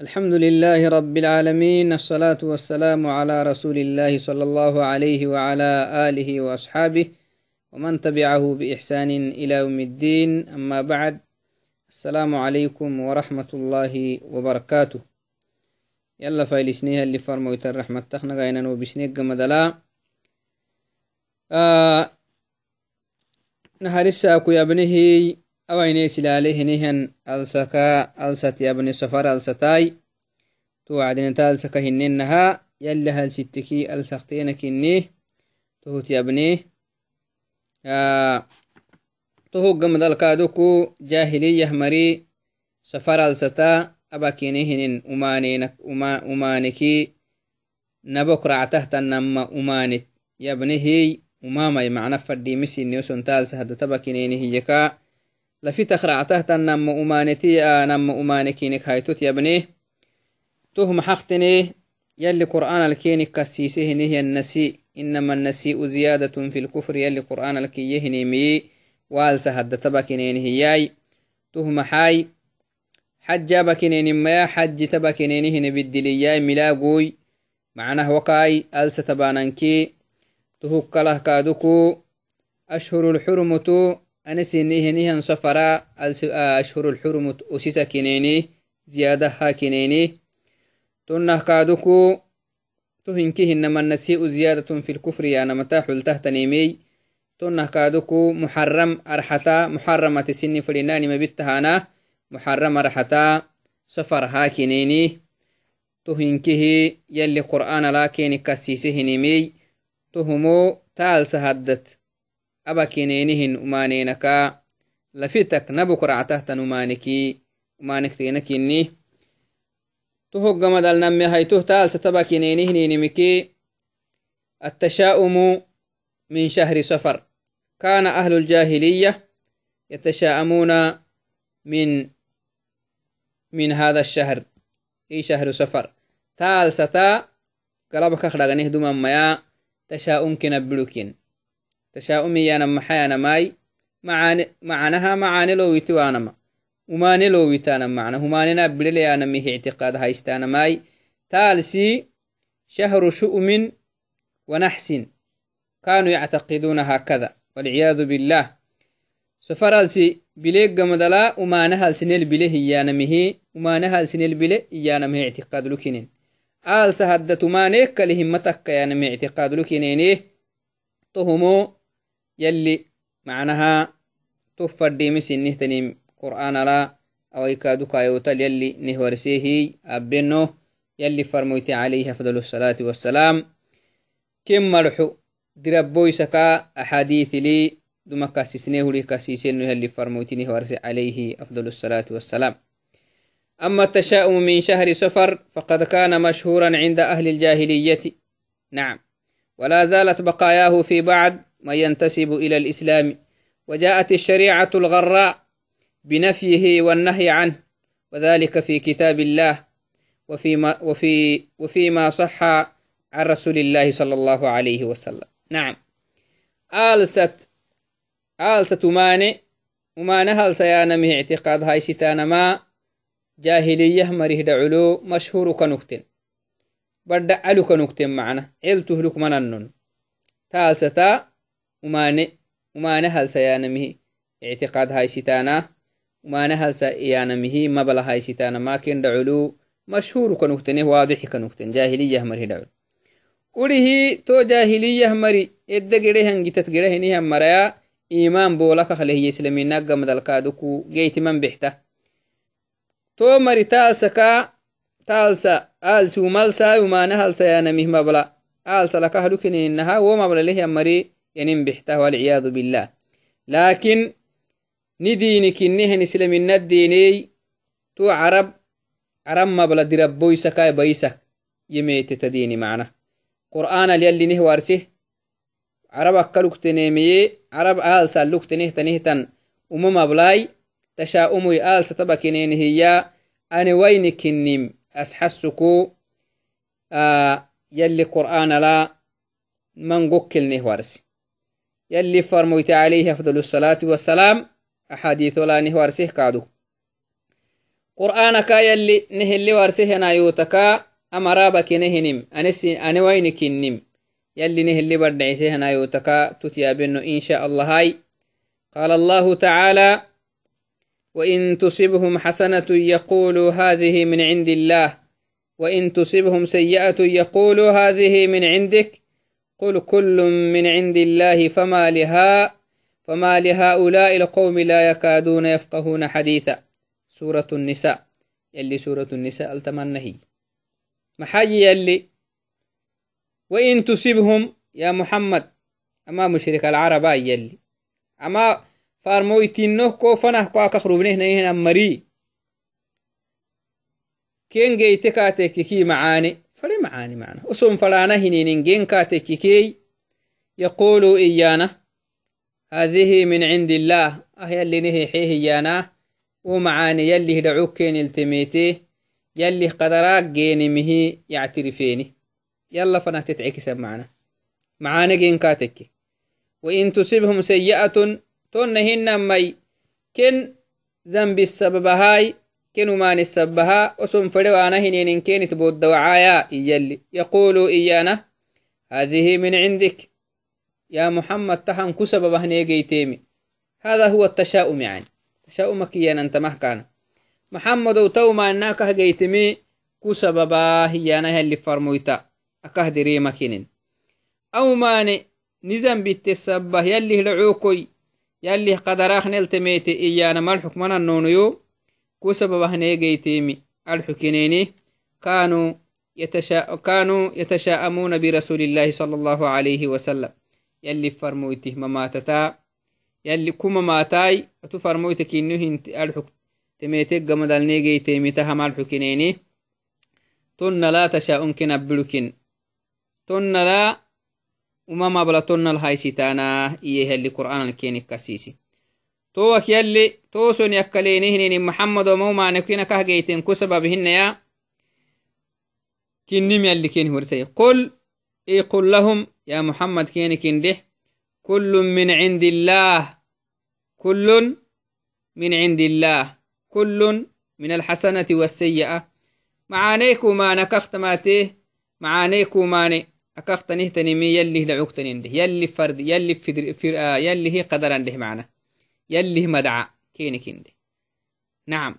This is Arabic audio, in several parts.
الحمد لله رب العالمين الصلاة والسلام على رسول الله صلى الله عليه وعلى آله وأصحابه ومن تبعه بإحسان إلى يوم الدين. أما بعد السلام عليكم ورحمة الله وبركاته. يلا فايلسنيها اللي فرمويت الرحمة تخنا غينا وبسنيك مدلا. آه نهار الساكو يا ابنه أويني سلاله نهن ألسكا ألست يا ابن سفر ألستاي. توعدين تالسكا هننها يلي هل ستكي ألسختينك إنيه تهوت يا أبني. آه تهو قمد الكادوكو. جاهلية مري سفر ألستا. أباكينهن أمانينك أما أمانكي. نبك رعته تنما أمانت يا ابنه أمامي معنى فردي مسي نيوسون تالسة هذا تباكينينه يكا لفي تخرعته تنم أمانتي نم أمانكينك هايتوت يبني تهم حقتني يلي قرآن الكيني كسيسه نهي النسي إنما النسيء زيادة في الكفر يلي قرآن الكي يهني مي. والسه هد تبكنين هياي تهم حاي حج بكنين ما حج تبكنين هن بالدلياي ملاقوي معناه وقاي ألس تباننكي تهكله كادوكو. أشهر الحرمتو أنسينيهنيهن سفرا أشهر الحرم أسيسا كنيني زيادة ها كنيني تنه كادوكو تهنكيه إنما النسيء زيادة في الكفر يا نمتا حلته تنيمي تنه كادوكو محرم أرحتا محرمة سن فرناني مبتهانا محرم أرحتا سفر ها كنيني تهنكيه يلي قرآن لكن كسيسه نمي تهمو تال سهدت. أبا كينينهن أمانينكا لفتك نبكر عتهتا نمانكي أمانك تينكيني. تهو قمد النمي هاي تهتال ستبا كينينهن نمكي التشاؤم من شهر صفر. كان أهل الجاهلية يتشاءمون من من هذا الشهر اي شهر سفر تال ستا قلبك خلق نهدو مايا تشاؤم كنبلوكين. تشاؤمي يانا محيانا ماي معاني معناها معاني لو ويتوانما وماني لو ويتانا معنى هماني نابل لي أنا ميه اعتقاد هايستانا ماي. تالسي شهر شؤم ونحس كانوا يعتقدون هكذا. والعياذ بالله. سفرالسي بليق مدلا. وما نهل سنل بله يلي معناها تفردي مسنه تنيم قرآن لا أو يكادو كايوتال يلي نهورسيه أبنو يلي فرمويت عليه أفضل الصلاة والسلام. كم مرحو دربوي سكا أحاديث لي دم كاسسنه لي كاسسنه يلي فرمويت نهورس عليه أفضل الصلاة والسلام. أما التشاؤم من شهر سفر فقد كان مشهورا عند أهل الجاهلية. نعم. ولا زالت بقاياه في بعض من ينتسب إلى الإسلام. وجاءت الشريعة الغراء بنفيه والنهي عنه وذلك في كتاب الله وفيما, وفي وفيما صح عن رسول الله صلى الله عليه وسلم. نعم. آلست آلست ماني وما نهل سيانمه اعتقاد هاي ستان ما جاهلية مريه دعلو مشهور كنكتن. بدأ علو كنكتن معنا. علته لك مننن تالستا umane halsa yanamihi ictiqaad haysitaana. Umane halsa yanamihi mabala haysitaana. Maken dhaculu mashhuru kanugtene waadixi kanugten jahiliyah mari dhacul urihi to jahiliyah mari edda gerehan gitat maraya iman boolakakalehiye islaminagamdalkaaduku geytiman bexta to mari taalsaka taalsa aalsumalsa umane halsa yanamih mabla aalsa lakahlukeninaha wo mablalehyan mari ينم بحته والعياذ بالله. لكن نديني كنهن إسلامنا الديني تو عرب عرب ما بلا دربوي سكاي بيسك يميت تديني معنا. قرآن اللي نهوارسه عرب أكلوك تنيمي عرب آل سالوك تنه تنهتن أمم بلاي تشاؤمي آل ستبكنين هي أنا وين كنم؟ أسحسكو آه يلي قرآن لا من قكل نهوارسي يلي فرمويت عليه أفضل الصلاة والسلام أحاديث لا نهوار سيه كادو. qur'aanaka yalli nehilli warsehenayotaka amaraabakinehinim anewaynikinnim يلي نهلي بردعيسي هنا يوتكا تتيابنو إن شاء الله قال الله تعالى وإن تصبهم حسنة يقولوا هذه من عند الله وإن تصبهم سيئة يقولوا هذه من عندك قل كل من عند الله فما لها فما لهؤلاء القوم لا يكادون يفقهون حديثا. سورة النساء. يلي سورة النساء التمنهي. محاجي يلي. وإن تصبهم يا محمد أما مشرك العرب يلي. أما فارمويتينه كو فنه كو أكخربنه نيهن مري. كين جيتك كي معاني؟ فلي معاني معنا أصم فلانا هنين جين كي يقولوا إيانا هذه من عند الله أهي اللي نهي حيه إيانا ومعاني يلي هدعوك كين التميتي يلي قدراك جيني مهي يعترفيني. يلا فنا تتعكس معنا معانا جين كاتك وإن تصبهم سيئة تنهن مي كن ذنب السبب هاي كن مان السبها وسم فروانا هنين كن تبود وعايا يلي يقولوا إيانا هذه من عندك. يا محمد تهم كسبب هنيجيتيمي هذا هو التشاؤم يعني. تشاؤمك يا أنت مهكان. محمد وتوما أنك هجيتمي كسببا هي أنا اللي فرمويتا. akahdiremakinen aumane nizam bitte sabbah yallih lacuukoy yallih qadarakhneltemete iyana malxukmananonoyo kusababahneegeytemi alxukineeni كانوا يتشا... كانوا يتشاءمون برسول الله صلى الله عليه وسلم. يلي فرمويته مماتتا يلي كما ماتاي أتو فرمويتك إنه الحك تميتك قمدال نيجي تيمتها مع الحكينيني. تن لا تشاء كنبلكن tonnala umama bala tonnal haysitana iyo heli qur'anan kenik kasisi towak yalli toson yakkalenihinini maxamado maumanekina kahgeyten ku sabab hinaya kinnim yalli keni horsay qul iqul lahum ya muhammad keni kindeh kullun min cindi illah kullun min cindi illah kullun min alxasanati والسيئة معانيكو ما نكفتماته معانيكو ماني أكفتنهتنمي يلي لعوكتنين ده يلي فرد يلي يلي مدعى كينكين ده نعم.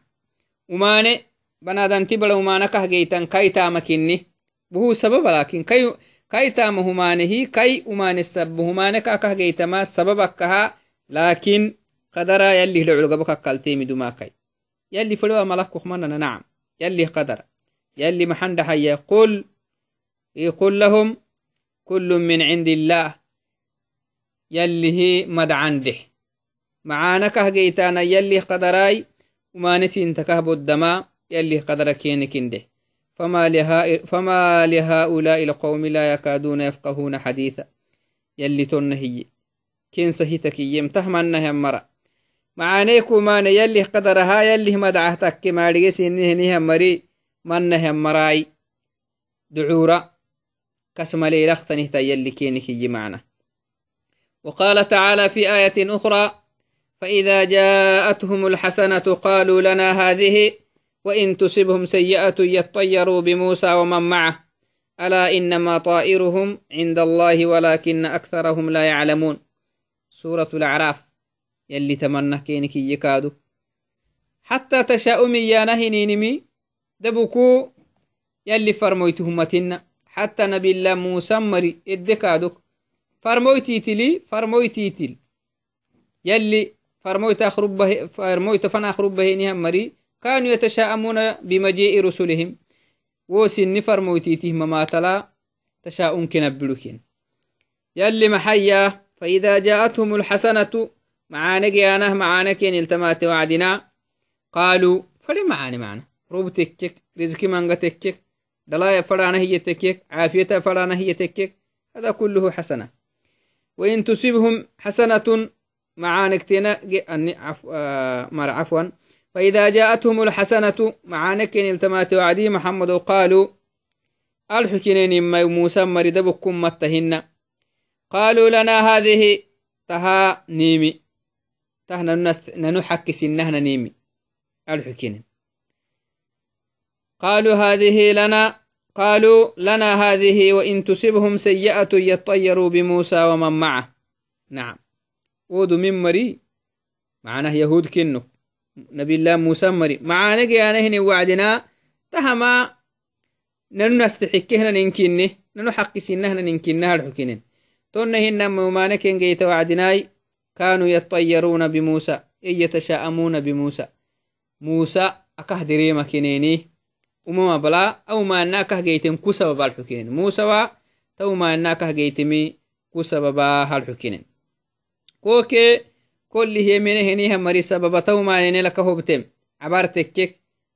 وماني بنادان تبلا ومانا كهجيتان كاي تامكيني بهو سبب لكن كاي كاي تامهمانه هي كاي ومان السبب همانا كهجيتما سببكها لكن قدرا يلي لعلقبك كالتيمي دما كاي. يلي فلوا ملك خمنا نعم. يلي قدر يلي محند حيا. قل يقول لهم كل من عند الله يلي هي مد عنده معانا كهجيتانا يلي قدراي نسين تكهب الدماء يلي قدر كينكنده فما, لها فما لهؤلاء القوم لا يكادون يفقهون حديثا. يلي تنهي كين سهيتك يمتهمنها مرة معانيكو ما يلي قدرها يلي مدعهتك ما رجسي نهنها مري منها مراي. دعورة كسملي لختنه تيلي كينك معنا. وقال تعالى في آية أخرى فإذا جاءتهم الحسنة قالوا لنا هذه وإن تصبهم سيئة يطيروا بموسى ومن معه. ألا إنما طائرهم عند الله ولكن أكثرهم لا يعلمون. سورة الأعراف. يلي تمنى كينك يكادو. حتى تشاؤمي يا نهي دبكو يلي فرميتهم متنا حتى نبي الله موسى مري إدكادك فرمويتيتلي فرمويتيتل يلي فرمويت أخرب به فرمويت فنا أخرب به مري. كانوا يتشاءمون بمجيء رسلهم. وسن فرمويتيتهم ما تلا تشاؤم كنبلوكين يلي محيا فإذا جاءتهم الحسنة معانك أنا معانك التمات وعدنا. قالوا فلي معاني معنا؟ روبتك رزقي منغتك دلايا فرانا هي تكيك عافية فرانا هي تكيك هذا كله حسنة. وإن تصيبهم حسنة معانك تنا عفو آه مر عفوا. فإذا جاءتهم الحسنة معانك التمات وعدي محمد وقالوا الحكينين ما موسى مردبكم متهن. قالوا لنا هذه تها نيمي. تهنا ننحكس إنهنا نيمي الحكينين قالوا هذه لنا قالوا لنا هذه وإن تصبهم سيئة يطيروا بموسى ومن معه. نعم. ودو من مري؟ معناه يهود كنو. نبي الله موسى مري. معانا جانا هنا وعدنا تهما ننو نستحكهنا ننكنه ننو حق سنهنا ننكنها الحكنين تون هنا مومانا كن جيت وعدناي كانوا يطيرون بموسى إي يتشاءمون بموسى. موسى أكه دريما كنيني. umama bala auma anakah geyten ku sababa alxukinen musawa tauma anakah geytemi ku sababa halxukinen koke kolli hemeneheniha mari sababa taumanenelaka hobtem cabar tekkek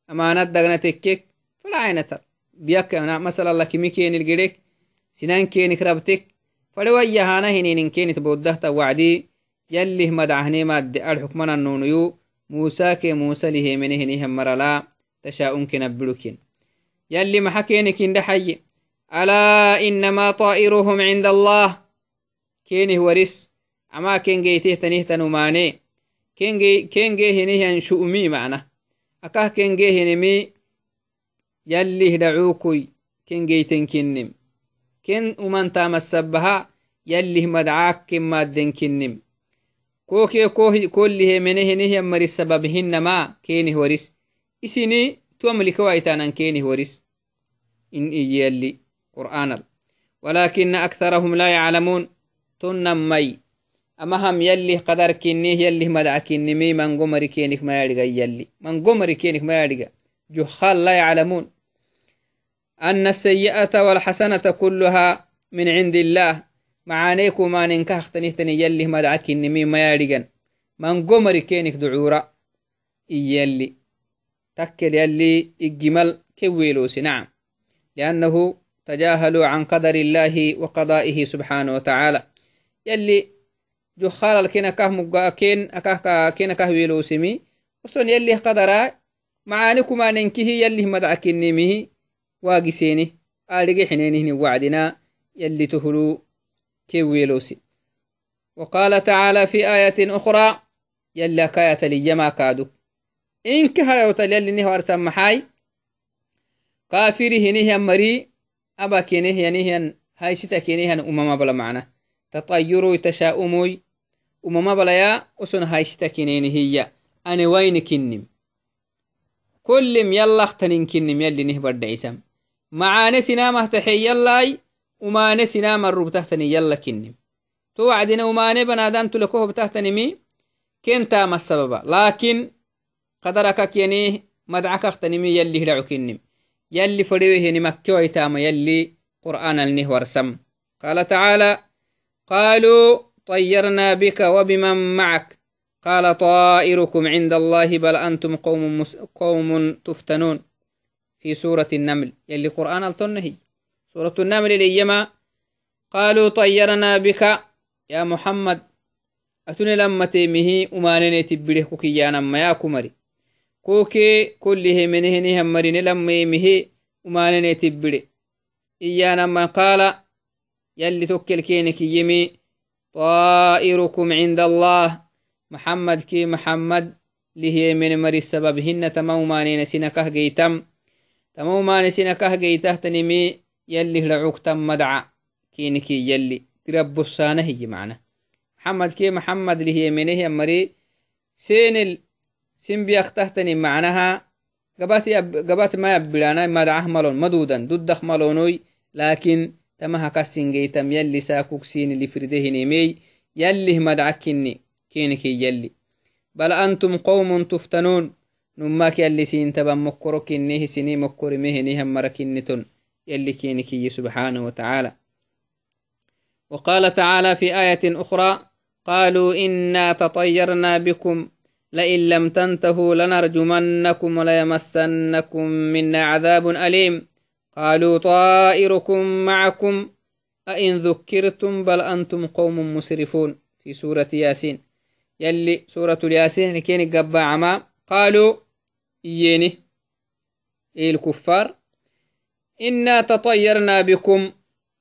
amanad dagna tekkek falainatar biyaka masalalla kimi kenil gedek sinan kenik rabtek fade wayyahana hininin kenit boddahta wacdi yallih madcahnemadde alxukmanannunuyu musa ke musa lihemeneheniha marala تشاؤنك نبلوكين يلي ما حكينك دحي ألا إنما طائرهم عند الله كينه ورس ama kengeytehtanihtanumane kengehenihan shu'mi mana akah kengehenemi yallih dacuukuy kengeyten kinnim. Ken umantamasabbaha yallih madcaakkin maadden kinnim. Kokee kollihemenehenihan mari sababhinama keenih waris isini tuamlikawaytaanan keenih waris in iyalli qur'aanal walakina aktharahum laa yaclamuun tonnan may يلي قدر كنيه يلي مدع كنمي من قمر كينك ما يرجع يلي. من قمر كينك ما يرجع جخال لا يعلمون. أن السيئة والحسنة كلها من عند الله. معانيكو ما ننكح اختنيتني يلي مدع كنمي ما يرجع من قمر كينك دعورة. يلي. تكل يلي الجمل كويلوس نعم. لأنه تجاهلوا عن قدر الله وقضائه سبحانه وتعالى يلي جخال الكينا كه مقاكين أكه كينا كه ويلوسمي وصن يلي قدرا معانكما ننكه يلي مدعك النمه واقسيني آلقي حنينه وعدنا يلي تهلو كويلوسي وقال تعالى في آية أخرى يلي كاية ليما كادو إنك هايوتل يلي نهو أرسم محاي كافره نهي مري أبا كنه نهي هاي ستا كنه أمما بلا معنى تطيروا تشاؤموي هي أنا وين كنم كلم يلا اختنين كنم يلي نهبر دعيسم معاني سنامة تحي يلاي وما سنامة الرب تحتني يلا كنم توعدنا وما بنادان تلكوه بتحتني مي كنتا ما السبب لكن قدرك ينيه مدعك اختنمي يلي هلعو كنم يلي فريوه نمكي ويتام يلي قرآن النه ورسم قال تعالى قالوا طيرنا بك وبمن معك. قال طائركم عند الله بل أنتم قوم, مس... قوم تفتنون. في سورة النمل يلي قرآن التنهي سورة النمل ليما قالوا طيرنا بك يا محمد. أتني لما تيمه أمانني تبره كيانا ما يا كمري كوكي كله منهني همرين لميمه umaanene tibbide iyyanama qaala yalli tokkelkeeneki yimi طائركم عند الله. محمد كي محمد. لهي من مري السبب. هن تمو مانين سنكه جيتم. تمو مان سنكه جيته تنمي. يلي لعوك تم مدعى كينكي يلي. تربو السانة هي معنا. محمد كي محمد. لهي منه مري. سين ال سين بيختهتني معناها. gabat ma yabbirana madacah malon madudan duddaq malonoy lakin tamaha kasingeytam yalli sakuksini lifirdehinimey yallih madcakinni kiniki yalli bal antum qawmun tuftanuun nummak yalli siintaban mokkoro kinnihi sini mokkorimehinihan mara kinniton يلي كينكي سبحانه وتعالى وقال تعالى في آية أخرى قالوا إنا تطيرنا بكم لئن لم تنتهوا لنرجمنكم وليمسنكم منا عذاب أليم قالوا طائركم معكم. أئن ذكرتم بل أنتم قوم مسرفون. في سورة ياسين. يلي سورة الياسين كين قبا عما. قالوا إيني إيه الكفار؟ إنا تطيرنا بكم.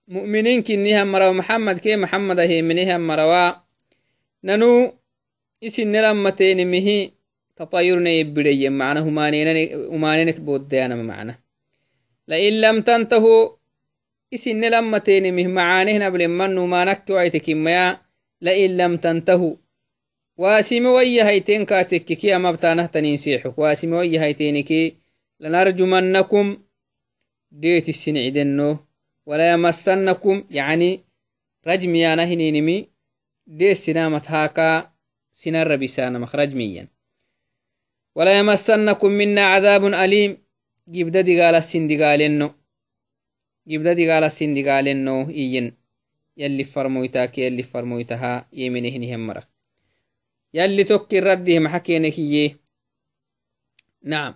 مؤمنين كنيها مروا. محمد كي محمد هي منها مروا. ننو isinelamateenimihi tatayurna yebbideyen mana humanenet booddeyanama macna لئن لم تنتهوا إسن لما تينمه معانه نبل منو ما نكتو عيتكميا لئن لم تنتهوا. واسم ويهيتين كاتككي أما بتانه تنينسيحك واسم ويهيتينكي لنرجمنكم ديت السن عدنو ولا يمسنكم يعني رجم يا نهنينمي دي سنامة هاكا سنر بسانا مخرج ميا ولا يمسنكم منا عذاب أليم. جبدا دي قال السن دي قالنو جبدا دي قال السن دي قالنو إيين يلي فرمويتاك يلي فرمويتها يمينه همرك يلي توكي رده محكينك نعم.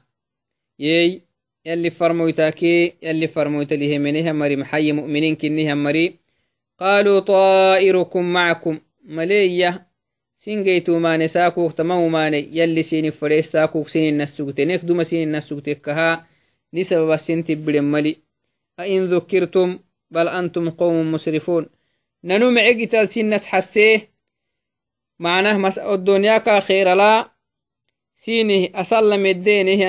يي. يلي فرمويتاكي يلي فرمويت له منها مري. محي مؤمنين كنها مري. قالوا طائركم معكم. مليا سينجيتو ما نساكوك تمام ماني يلي سيني فريس ساكوك سيني النسوكتي نيك دوما سيني النسوكتي كها نسبب السنتي بلن ملي. أئن ذكرتم بل أنتم قوم مسرفون. ننو معي قتال سين حسيه معناه مس الدنيا كخير لا. سينه أسلم الدين هي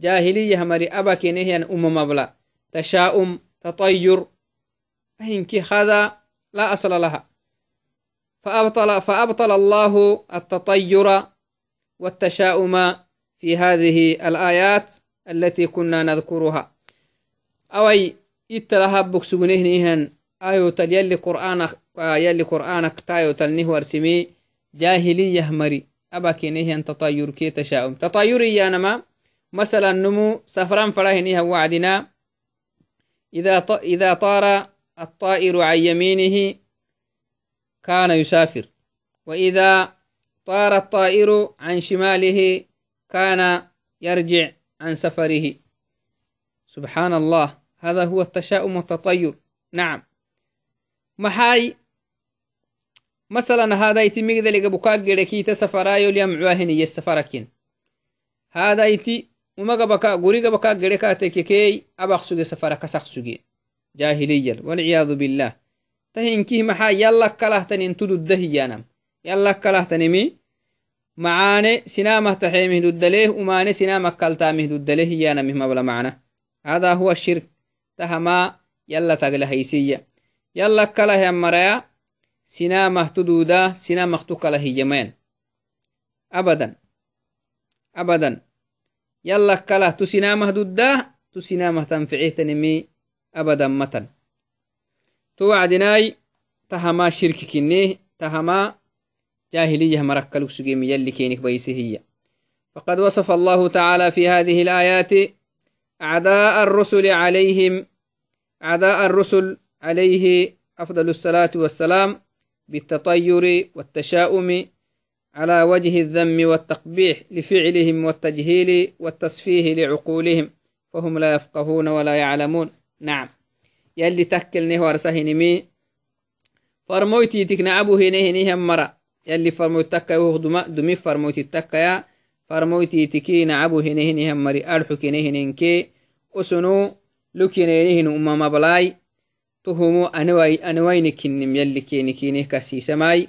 جاهلية مري أبا كينهن أم مبلا. تشاؤم تطير. أهنك هذا لا أصل لها. فأبطل, فأبطل الله التطير والتشاؤم في هذه الآيات التي كنا نذكرها. أوي إتلها بكسونهنهن آيو تل يلي قرآنك يلي قرآنك تايو تلنه ورسمي جاهلية مري. أبا كينهن تطير كي تشاؤم. تطير يانما مثلا نمو سفران فرهنها وعدنا إذا. إذا طار الطائر عن يمينه كان يسافر. وإذا طار الطائر عن شماله كان يرجع عن سفره. سبحان الله هذا هو التشاؤم والتطير. نعم. محاي مثلا هذا يتي مقدل بكاك جركي تسفرايو عواهني يسفركين. هذا يتي بكا غوري بكا جركا تككي أبخ سوغي سفرك سخ سوغي جاهليا والعياذ بالله تهينكيه محاي يلا كلهتن انتدو الدهيانم يلا كلهتن مي معاني سنامه تحيمه ددليه وماني سنامه كالتامه ددليه يانا مهما بلا معنى هذا هو الشرك تهما يلا تقل هيسية يلا يلا كله تسنامه ددا تسنامه تنفعيه تنمي أبدا متن. توعدناي تهما شرك كنيه تهما جاهلية مركلك سجيم يلي كينك بيسي هي. فقد وصف الله تعالى في هذه الآيات أعداء الرسل عليهم أعداء الرسل عليه أفضل الصلاة والسلام بالتطير والتشاؤم على وجه الذم والتقبيح لفعلهم والتجهيل والتصفيه لعقولهم فهم لا يفقهون ولا يعلمون. نعم. يلي تكل نهور سهنمي فرمويتي تكنعبه نهنهم مرأ يلي فرمويت تكا دمي فرمويت تكا يا. فرمويت تكين عبو هنهن همري أرحو كنهن كي أسنو لكنهن أمام بلاي تهمو أنواي أنواين كنم يلي كيني كيني كسي سماي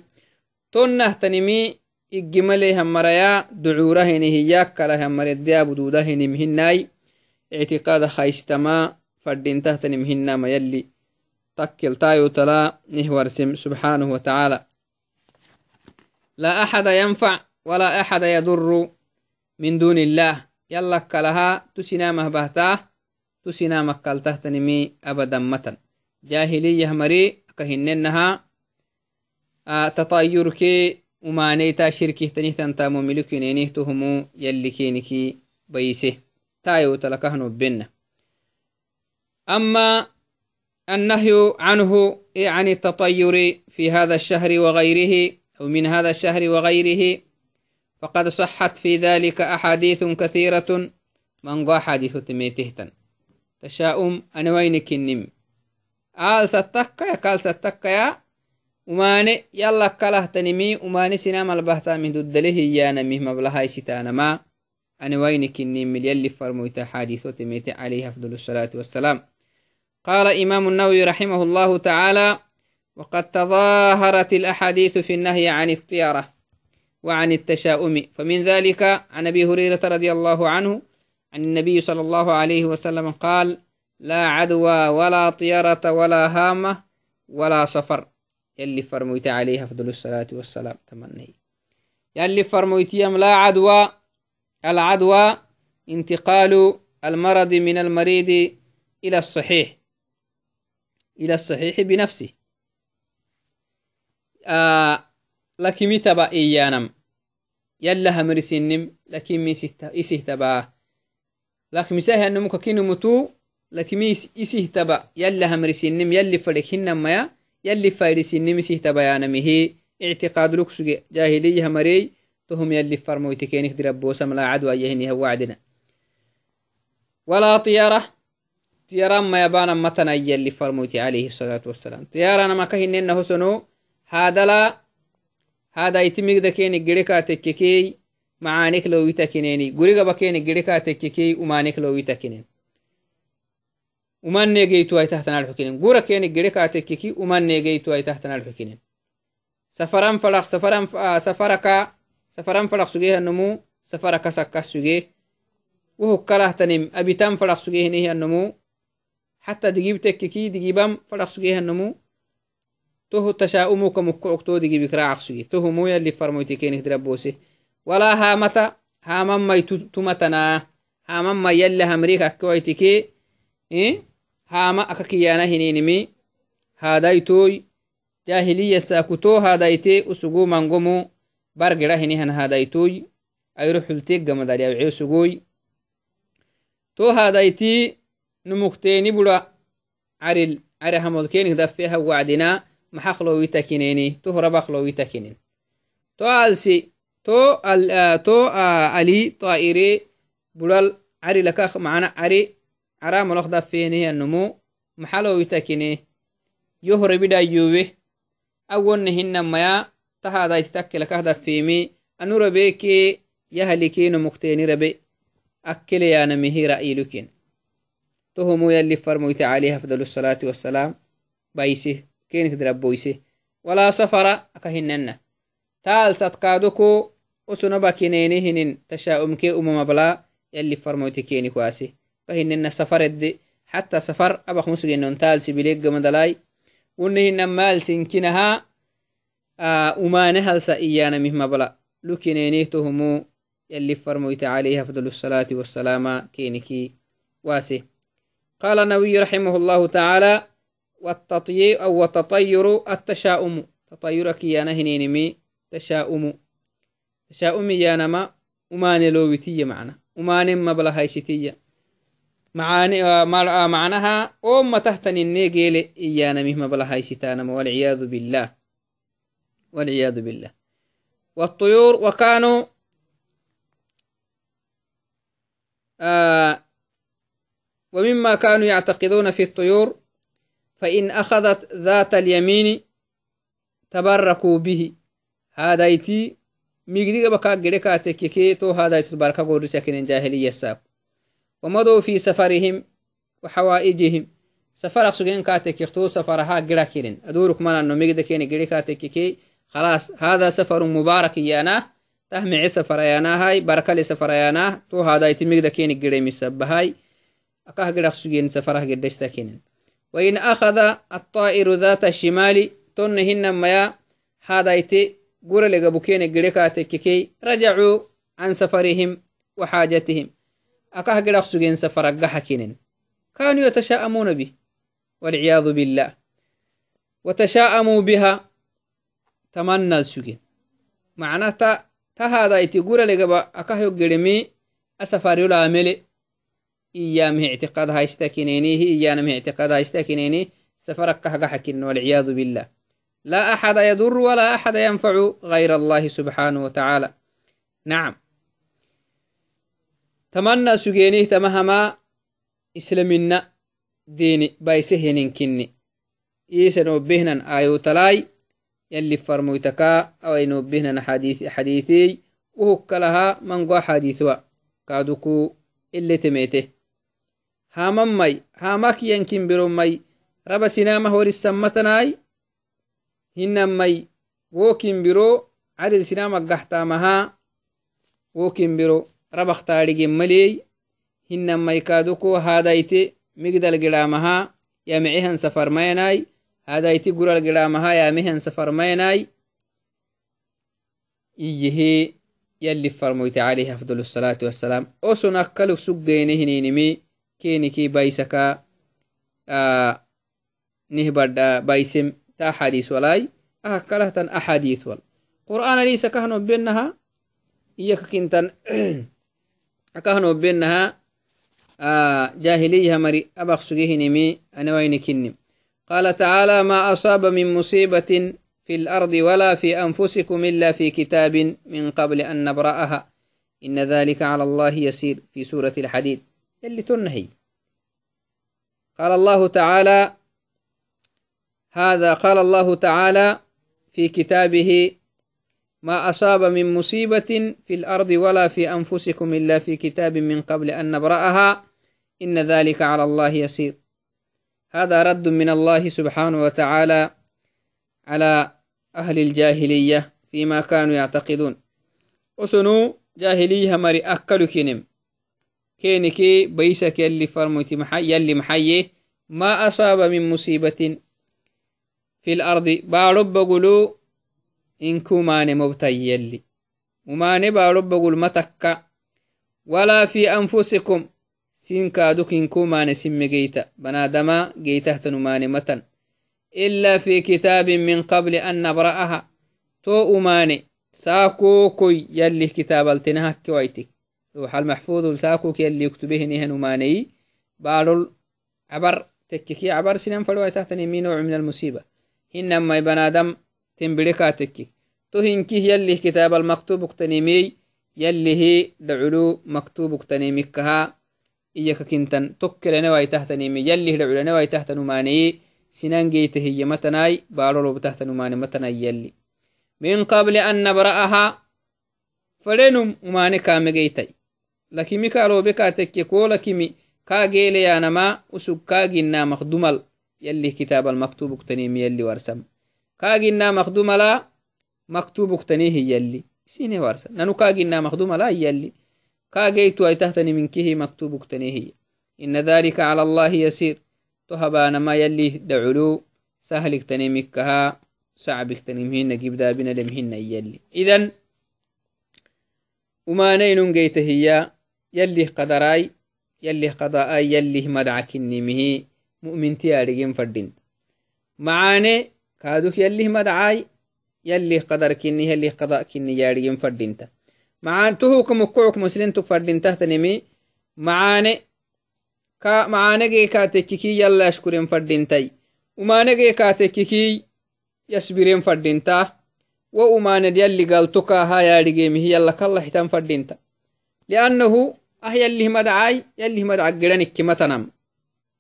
تنه تنمي إجمالي همريا دعوره هياك كلا همري الديا بدوده نمهناي اعتقاد خايستما فردين تحت نمهنا ما يلي. تكل تايو تلا نهور سبحانه وتعالى. لا أحد ينفع ولا أحد يضر من دون الله. يلا كلها تسنا مهبهتا تسنا مملكينينيه تهمو يلي كينكي بيسه. تايو تلكهنو بنا أما النهي عنه عن التطير في هذا الشهر وغيره أو من هذا الشهر وغيره فقد صحت في ذلك أحاديث كثيرة. من قا حديث تميتهتن. تشاؤم أنا وينك النم. آل ستك يا كال ستك يا مه مبلهاي ستانا ما أنا وينك النم يلي فرموت حديث تميت عليه أفضل الصلاة والسلام قال إمام النووي رحمه الله تعالى وقد تظاهرت الأحاديث في النهي عن الطيرة وعن التشاؤم فمن ذلك عن أبي هريرة رضي الله عنه عن النبي صلى الله عليه وسلم قال لا عدوى ولا طيرة ولا هامة ولا صفر يلي فرميت عليه أفضل الصلاة والسلام تمني. يلي فرميت لا عدوى العدوى انتقال المرض من المريض إلى الصحيح إلى الصحيح بنفسه. آه لكن تبا إيانم؟ يلا همرسنم لكن ميسه إسه تبا. مساه أنه مكاكين متو لكن ميس إسه تبا. يلا همرسنم يلي فريكهن ما يلي فايرسنم إسه تبا يانمه اعتقاد لكسج جاهلية همري تهم يلي فرمويتكينك دربوسا ملا عدوى يهني وعدنا ولا طيارة تياران ما يبانا متنا يلي فرموتي عليه الصلاة والسلام. تياران ما كهن إنه سنو هذا لا هذا يتمك دكين جريكا تككي معانك لو يتكنيني قريقا بكين جريكا تككي ومانك لو يتكنين ومن نيجيتو أي تحتنا الحكينين قرا كين جريكا تككي ومن نيجيتو أي تحتنا الحكينين سفران فلق سفران سفرك سفران فلق سجيه النمو سفرك سكا سجيه وهو كره تنم أبيتان فلق سجيه نيه النمو حتى دقيب تككي دقيبام فلق سجيه النمو toho tashaa'umuka mukko'ogtoo bikraacaqsugi toho moya li farmoytikenih dirabose wala haamata haamamai tumatanaa. Haamamai yalla hamrik akkewaitike haama aka kiyana hininimi haadaitoy jahiliya saakutoo haadaite usugu mangomo bargira hinihan haadaitoy ayro xulteeggamadaliawcee sugoy to haadaiti numukteeni bura caril care hamodkenih daffeha wacdina maxaq lowitakineni to horabaq lowitakenin to alsi to ali ta'ire bulal ari lakak macna ari aramolok dafenehanmu maxalowitakine yohrebidayowe awonne hinamaya tahadaititakkelakah dafeemi anu rabeke yahalikino mukteni rabe akkeleyanamihi ra'iluken tohomo yalli farmoyte alayhi afdal salaatu wasalaam baise kenik diraboyse walaa safara aka hinanna taal satkaadoko osonaba kinene hinin tashaa'umke umamabla yalli farmoyte kenik waase سفر الدي حتى سفر أبخ مسجن تال سبيليك مدلاي ونهن مال سنكنها أمانها سئيانا مهما بلا. لكنينيه تهمو يلي فرمويت عليه أفضل الصلاة والسلام كينكي واسي. قال النبي رحمه الله تعالى والتطيير أو التطير التشاؤم. تطيرك يا نهنينمي تشاؤم. تشاؤم يا نما ومان لويتية معنا. ومان مبلا هايستية معاني معناها أم تحتني النيجيل إيانا مهما بلا هايستانا والعياذ بالله. والعياذ بالله. والطيور وكانوا آه ومما كانوا يعتقدون في الطيور فإن أخذت ذات اليمين تبركوا به. هادايتي ميغريغا بكا غريكا تكيكي تو هادايتي تباركا غوري ساكن جاهلية ساب ومضوا في سفرهم وحوائجهم. سفر أقصدين كاتك يختو سفرها غراكيرين أدورك مانا أنه ميغدا كيني غريكا تكيكي خلاص هذا سفر مبارك يانا. تهمع سفر يانا هاي بركة لسفر يانا. تو هادايتي ميغدا كيني غري مسبهاي أكاه غراك سجين سفرها غدستا كينين. وإن أخذ الطائر ذات الشمال تنهن ميا. هذا يتي قول لقبكين قريكاتككي رجعوا عن سفرهم وحاجتهم. أكاه قرق سجين سفر قحكين كانوا يتشاءمون به والعياذ بالله. وتشاءموا بها تمنى السجين معناه تا هذا يتي قول لقب أكاه قرمي أسفر يلا ملي إيام اعتقاد هايستكينيني إيانم اعتقاد هايستكينيني سفرك كهجحكن والعياذ بالله. لا أحد يضر ولا أحد ينفع غير الله سبحانه وتعالى. نعم. tamanna sugenih tama hama islamina dini baiseheninkinni isanobehnan ayotalai yalli farmoytaka awainobehnan xadiitey uhukkalaha mango axadiitwa kaaduku eletemete hamammai hamakiyankin biromai raba sinama horissammatanai hinammai wokin biro cadil sinama gahtamaha wokin biro كادوكو هادايتي مقدل قرامها يمعيهن سفر ميناي هادايتي قرال قرامها يامهن سفر ميناي إيه يلي فرمويت عليه أفضل الصلاة والسلام. أسن أكلو سجينه نينمي كينكي بايسكا آه نهبرد بايسم تا حديث ولاي. أهكله تن أحاديث وال. قرآن ليس سجيه نمي أنا وين كنم قال تعالى ما أصاب من مصيبة في الأرض ولا في أنفسكم إلا في كتاب من قبل أن نبرأها. إن ذلك على الله يسير في سورة الحديد. اللي تنهي. قال الله تعالى هذا قال الله تعالى في كتابه ما أصاب من مصيبة في الأرض ولا في أنفسكم إلا في كتاب من قبل أن نبرأها. إن ذلك على الله يسير. هذا رد من الله سبحانه وتعالى على أهل الجاهلية فيما كانوا يعتقدون. وسنو جاهلية مري أكلوا كنم. كينكي بيسك يلي فرموتي محي يلي محيي. ما أصاب من مصيبة في الأرض. بارب بقولوا إنكو ماني مبتي يلي وماني بارب بقول متكا ولا في أنفسكم. سينكادوك إنكو ماني سم جيتا. بنادما جيته ماني متن. إلا في كتاب من قبل أن نبرأها. تو أماني. ساكوكي يلي كتاب التنها كويتك لوح المحفوظ ساكوك يلي يكتبه نهن أماني. بارل عبر. تككي عبر سنان فلوى تحتني من نوع من المصيبة هنما بنادم تنبركا تكي تو هنكي يلي كتاب المكتوب اكتنمي يلي هي دعلو مكتوب اكتنمكها إياك كنتن تكل نواي تحتنمي يلي دعلو نواي تحتنماني سنان جيته هي متناي بارولو بتحت نماني متناي يلي. من قبل أن نبرأها فلنم أماني كام جيتي لكن مكالو بكا تكي كا جيلي يا نما أسوك جنا مخدومل يلي كتاب المكتوب اكتنيم يلي ورسم. كا جنا مخدوملا مكتوب اكتنيه يلي. سيني ورسم نانو كا جنا مخدوملا يلي. كا جيتو أي تحتني من كيه مكتوب اكتنيه إن ذلك على الله يسير. تهبانما يلي دعلو. سهلك تنمكها سعبك تنمهن جبدا بنا لمهن يلي. إذن وما جيت هي. يلي قدراي. يلي يلي معاني كادوك يلي مدعاي يلي قدر كني يلي قضاء كني يارجين فردينتا معان تهوك مقعك مسلم تفردين تحت نمي معاني ka macanegee kaatekkikii yalla ashkuren fadhintai umanegee kaatekkikii yasbiren fadhinta wo umaned yalli galtokaha yaadhigeemihi yalla kallahitan fadhinta liannahu ah yallih madacai yallih madaca geran ikkimatanam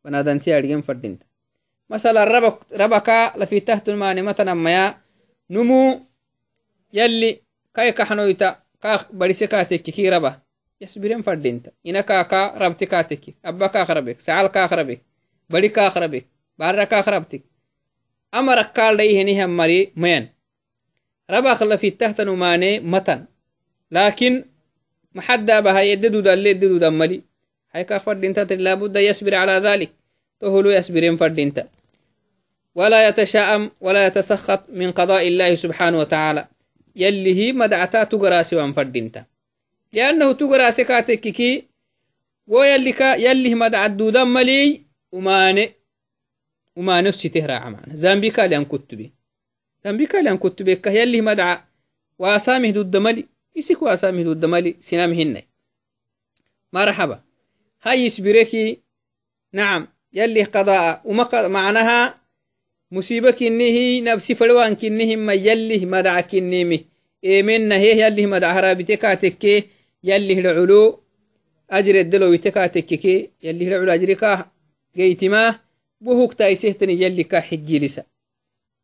banadanti yaadhigen fadhinta masalan rabaka lafitahtunmane matanamaya numu yalli kai kaxnoyta ka barise kaatekkikii raba yasbiren fadinta ina kaka rabti kateki abba kakrabek sacal kakrabek bari kakrabek barra kakrabtik ama rakkaldaiheniham mari mayan rabak lafittahtan umane matan lakin maxadabahay ededudalle ededudan mali hay kak fadintatri labudda yasbir ala dhalik tohulu yasbiren fadinta ولا يتشاءم ولا يتسخط من قضاء الله سبحانه وتعالى. يلي هي مدعتا تقراسي وانفردنتا لأنه تقرأ سكاتككي ويلك يلي مد عدودا ملي وماني وما نفسي تهرع معنا. زامبيكا لأن كتبي زامبيكا لأن كتبي يلي مدع واسامه دود ملي. يسيك واسامه دود ملي. سنامهن مرحبا. هاي يسبركي نعم. يلي قضاء. وما معناها musiiba kinnihi nabsi fadhwan kinnihi ma yallih madaca kinnimi eemennaheh yallih madaca harabite kaatekke yallihla culo ajreddelowite kaatekkeke yallihla culo ajrika geytima bohugtaisehtani yalli ka xigilisa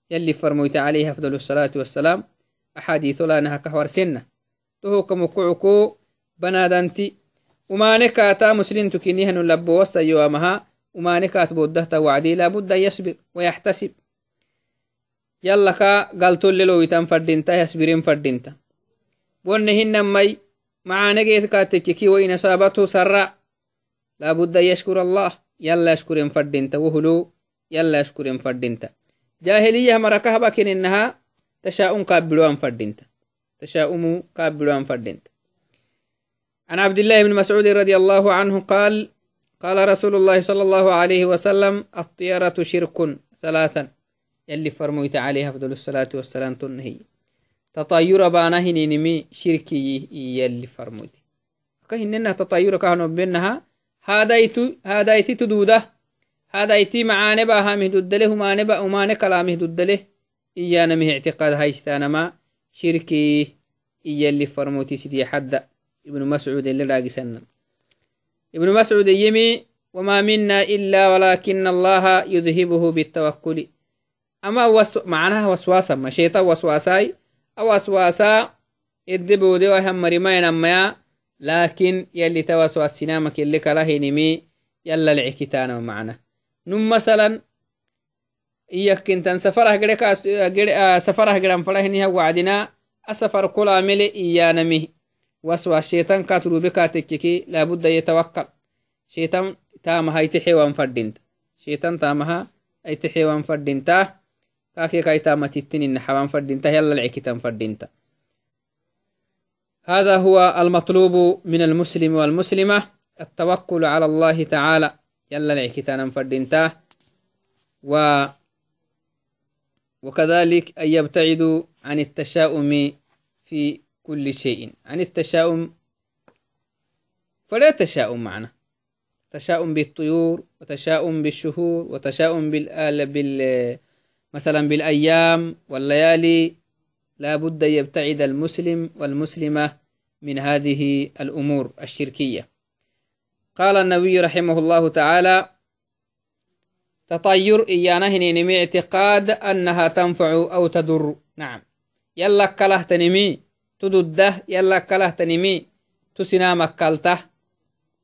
yalli farmoyte عليه أفضل الصلاة والسلام أحاديث لا نها كهورسنة تهو كمكعكو بنادنتي وما نكاتا مسلم تكينيها نلبو وسط يوامها وما نكات بودهتا وعدي لابد يصبر ويحتسب. يلا كا قالتو للو يتم فردينتا يصبرين فردينتا. ونهن مي معانا جيت كاتككي وإن أصابته سراء لابد يشكر الله. يلا يشكرين فردينتا. وهلو يلا يشكرين فردينتا. جاهلية مركها بكين إنها تشاؤم كابلوان فردينتا. تشاؤم كابلوان فردينتا. عن عبد الله بن مسعود رضي الله عنه قال قال رسول الله صلى الله عليه وسلم الطيرة شرك ثلاثا. يلي فرميت عليه أفضل الصلاة والسلام تنهي. تطير بانه نمي شركي يلي فرميت كهننا تطير كهنو بينها هادايت هادايت تدوده. هادايتي معاني باها مهدود له ما نبا وما كلامه دود له إيانا مه اعتقاد هايستانا ما شركي يلي فرموتي سيدي حد. ابن مسعود اللي راقسنا ابن مسعود يمي وما منا إلا ولكن الله يذهبه بالتوكل. أما وس... معناها وسواسا ما شيطان وسواساي. أو وسواسا إدبو دي وهم مريمين أما لكن يلي توسواس سنامك اللي كره نمي يلا العكتانا معنا. نم مثلا إياك كنتن سفره قريك سفره قرام فرهنها وعدنا أسفر كلا ملي إيانا مه وسوى الشيطان كاترو بكا تككي لابد يتوكل. شيطان تامها يتحي وانفردنت شيطان تامها يتحي وانفردنت كاكي كاي تامة التنين نحو وانفردنت يلا العكي تنفردنت هذا هو المطلوب من المسلم والمسلمة. التوكل على الله تعالى. يلا العكي تنفردنت و وكذلك أن يبتعدوا عن التشاؤم في كل شيء عن التشاؤم. فلا تشاؤم معنا. تشاؤم بالطيور وتشاؤم بالشهور وتشاؤم بال... بال... مثلا بالأيام والليالي. لا بد يبتعد المسلم والمسلمة من هذه الأمور الشركية. قال النبي رحمه الله تعالى تطير إيانا هنينمي اعتقاد أنها تنفع أو تضر. نعم. يلا كله تنمي tududdah yala kalahtanimi tusinamakkaltah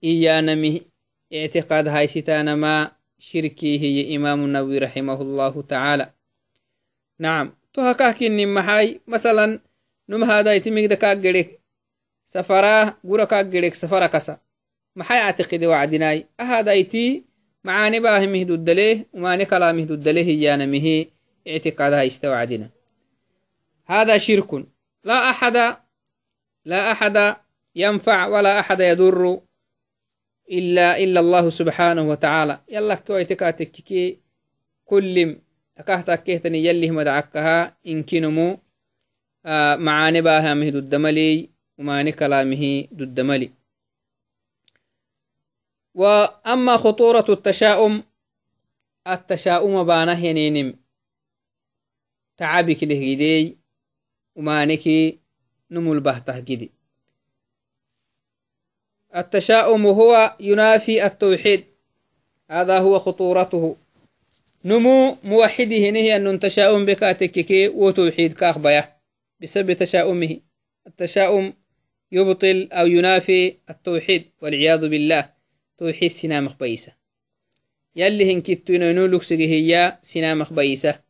iyanami ictiqaad haysitaanama shirkiihiye imaamu nawi raximahu llahu tacaala nacam to hakahkinin maxay masalan numahadaiti migdakaaggerek safaraa gura kaaggerek safara kasa. Maxay actiqide wacdinaay ahadaiti macaani baahimihduddalee umaani kalaamihduddalee hiyaanamihi ictiqaad haysita wacdina hada shirkun. لا أحد لا أحد ينفع ولا أحد يضر إلا إلا الله سبحانه وتعالى. يلا كويتك تككي كل أكهتك كهتني يلي مدعكها إن كنمو آه معاني باها مه الدملي وماني كلامه الدملي وأما خطورة التشاؤم التشاؤم بانه ينينم. تعبك لهجدي ومانكي نمول بهته كدي التشاؤم هو ينافي التوحيد هذا هو خطورته نمو موحده نهي أن تشاؤم بكاتككي وتوحيد كاخبيا بسبب تشاؤمه التشاؤم يبطل أو ينافي التوحيد والعياذ بالله توحيد سنام خبيسة يلي هنكتو نولوك سجهية سنام خبيسة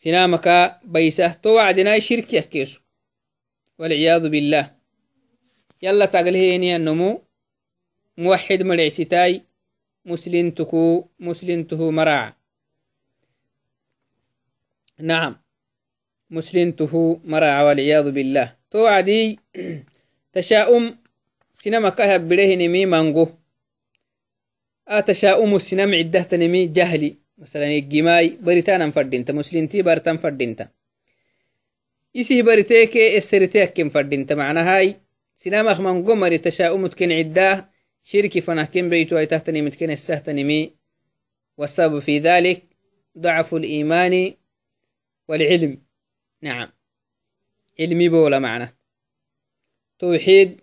سنامك بيسه تو وعدنا شرك يكيسو والعياذ بالله. يلا تقلهيني النمو. موحد مرعستاي مسلنتكو مسلنته مراع. نعم. مسلنته مراع والعياذ بالله. تو عدي تشاؤم سينما كهب بله نمي مانغو. آتشاؤم السينما عده تنمي جهلي. مثلا الجماي بريتانا فردينتا مسلمتي برتان فردينتا. يسيه بريتيك استريتيك كم فردينتا. معنى هاي سنامخ من قمر تشاؤمت كن عداه شركي فنه كن بيتو أي تحتني متكن السهتني مي. والسبب في ذلك ضعف الإيمان والعلم. نعم. علمي بولا معنى توحيد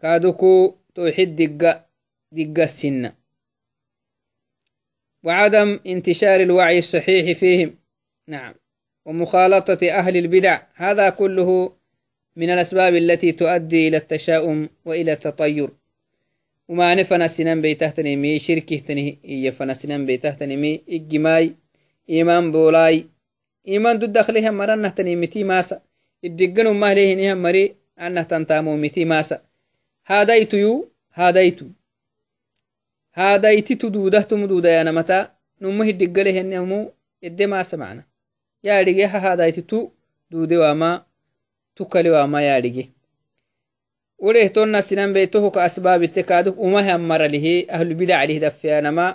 كادوكو توحيد دقة دقة السنة. وعدم انتشار الوعي الصحيح فيهم. نعم. ومخالطة أهل البدع. هذا كله من الأسباب التي تؤدي إلى التشاؤم وإلى التطير. وما نفنا سنان بيتهتني مي شركه تني يفنا سنان بيتهتني مي إجماي إيمان بولاي. إيمان دو دخلها مرنة تني متي ماسا. إدقنوا مهليه نها مري أنه تنتامو متي ماسا. هاديت يو هاديت هاديت تدوده تمدوده يا نمتا نمه الدقله إنه إدي ماسا معنا يا رجيها هاديت تو دوده وما تكلي وما يا رجيه وليه تونا سنان بيتوه كأسباب التكادف وما هم مر له أهل البدع له دفيانا ما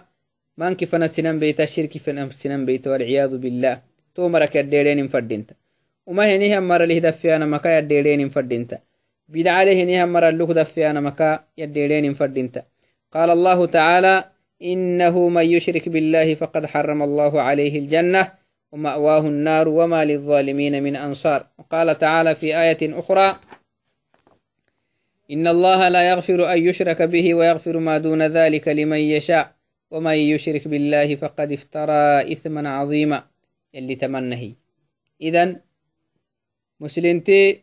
من كفنا سنان بيتا؟ شرك فنا سنان بيتا والعياذ بالله. تو مرك الديرين فردينت وما هني هم مر له دفيانا مكا الديرين فردينت بدع عليه هني هم مر له دفيانا مكا الديرين فردينت قال الله تعالى إنه من يشرك بالله فقد حرم الله عليه الجنة ومأواه النار وما للظالمين من أنصار. وقال تعالى في آية أخرى إن الله لا يغفر أن يشرك به ويغفر ما دون ذلك لمن يشاء ومن يشرك بالله فقد افترى إثما عظيما. يلي تمنهي. إذن مسلمتي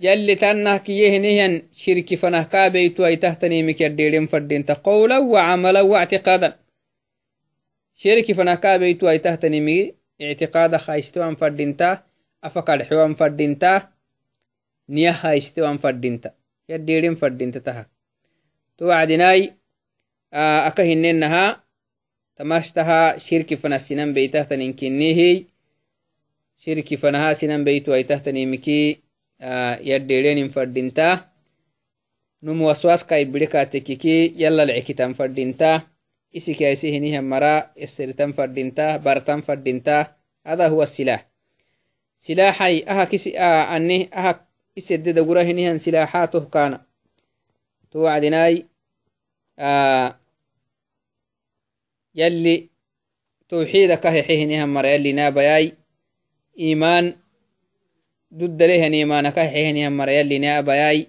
يلي تنه كيهنهن شرك فنه كابيتو أي تهتني مكيرديرين فردين قولا وعملا واعتقادا. شرك فنه كابيتو أي تهتني مي اعتقادا خايستو أن فردينتا أفكار حوان فردينتا نيه خايستو أن فردينتا يديرين فردين تتها توعدناي أكا هننها تماشتها شرك فنا سنن بيته تنكنيه شرك فنها سنن بيتو أي تهتني yaddherenin fadinta num waswaska ibirekatekiki yalalcikitan fadinta isikiaisi hinihan mara eseritan fadinta bartan fadinta hada huwa silah silaxai aha kisi aha isededagura hinihan silaxatoh kana to wacdinai yalli tawxiida kahexe hinihan mara yalli nabayai iman duddalehan iimaana ka hexehinihan mara yalli naabayaai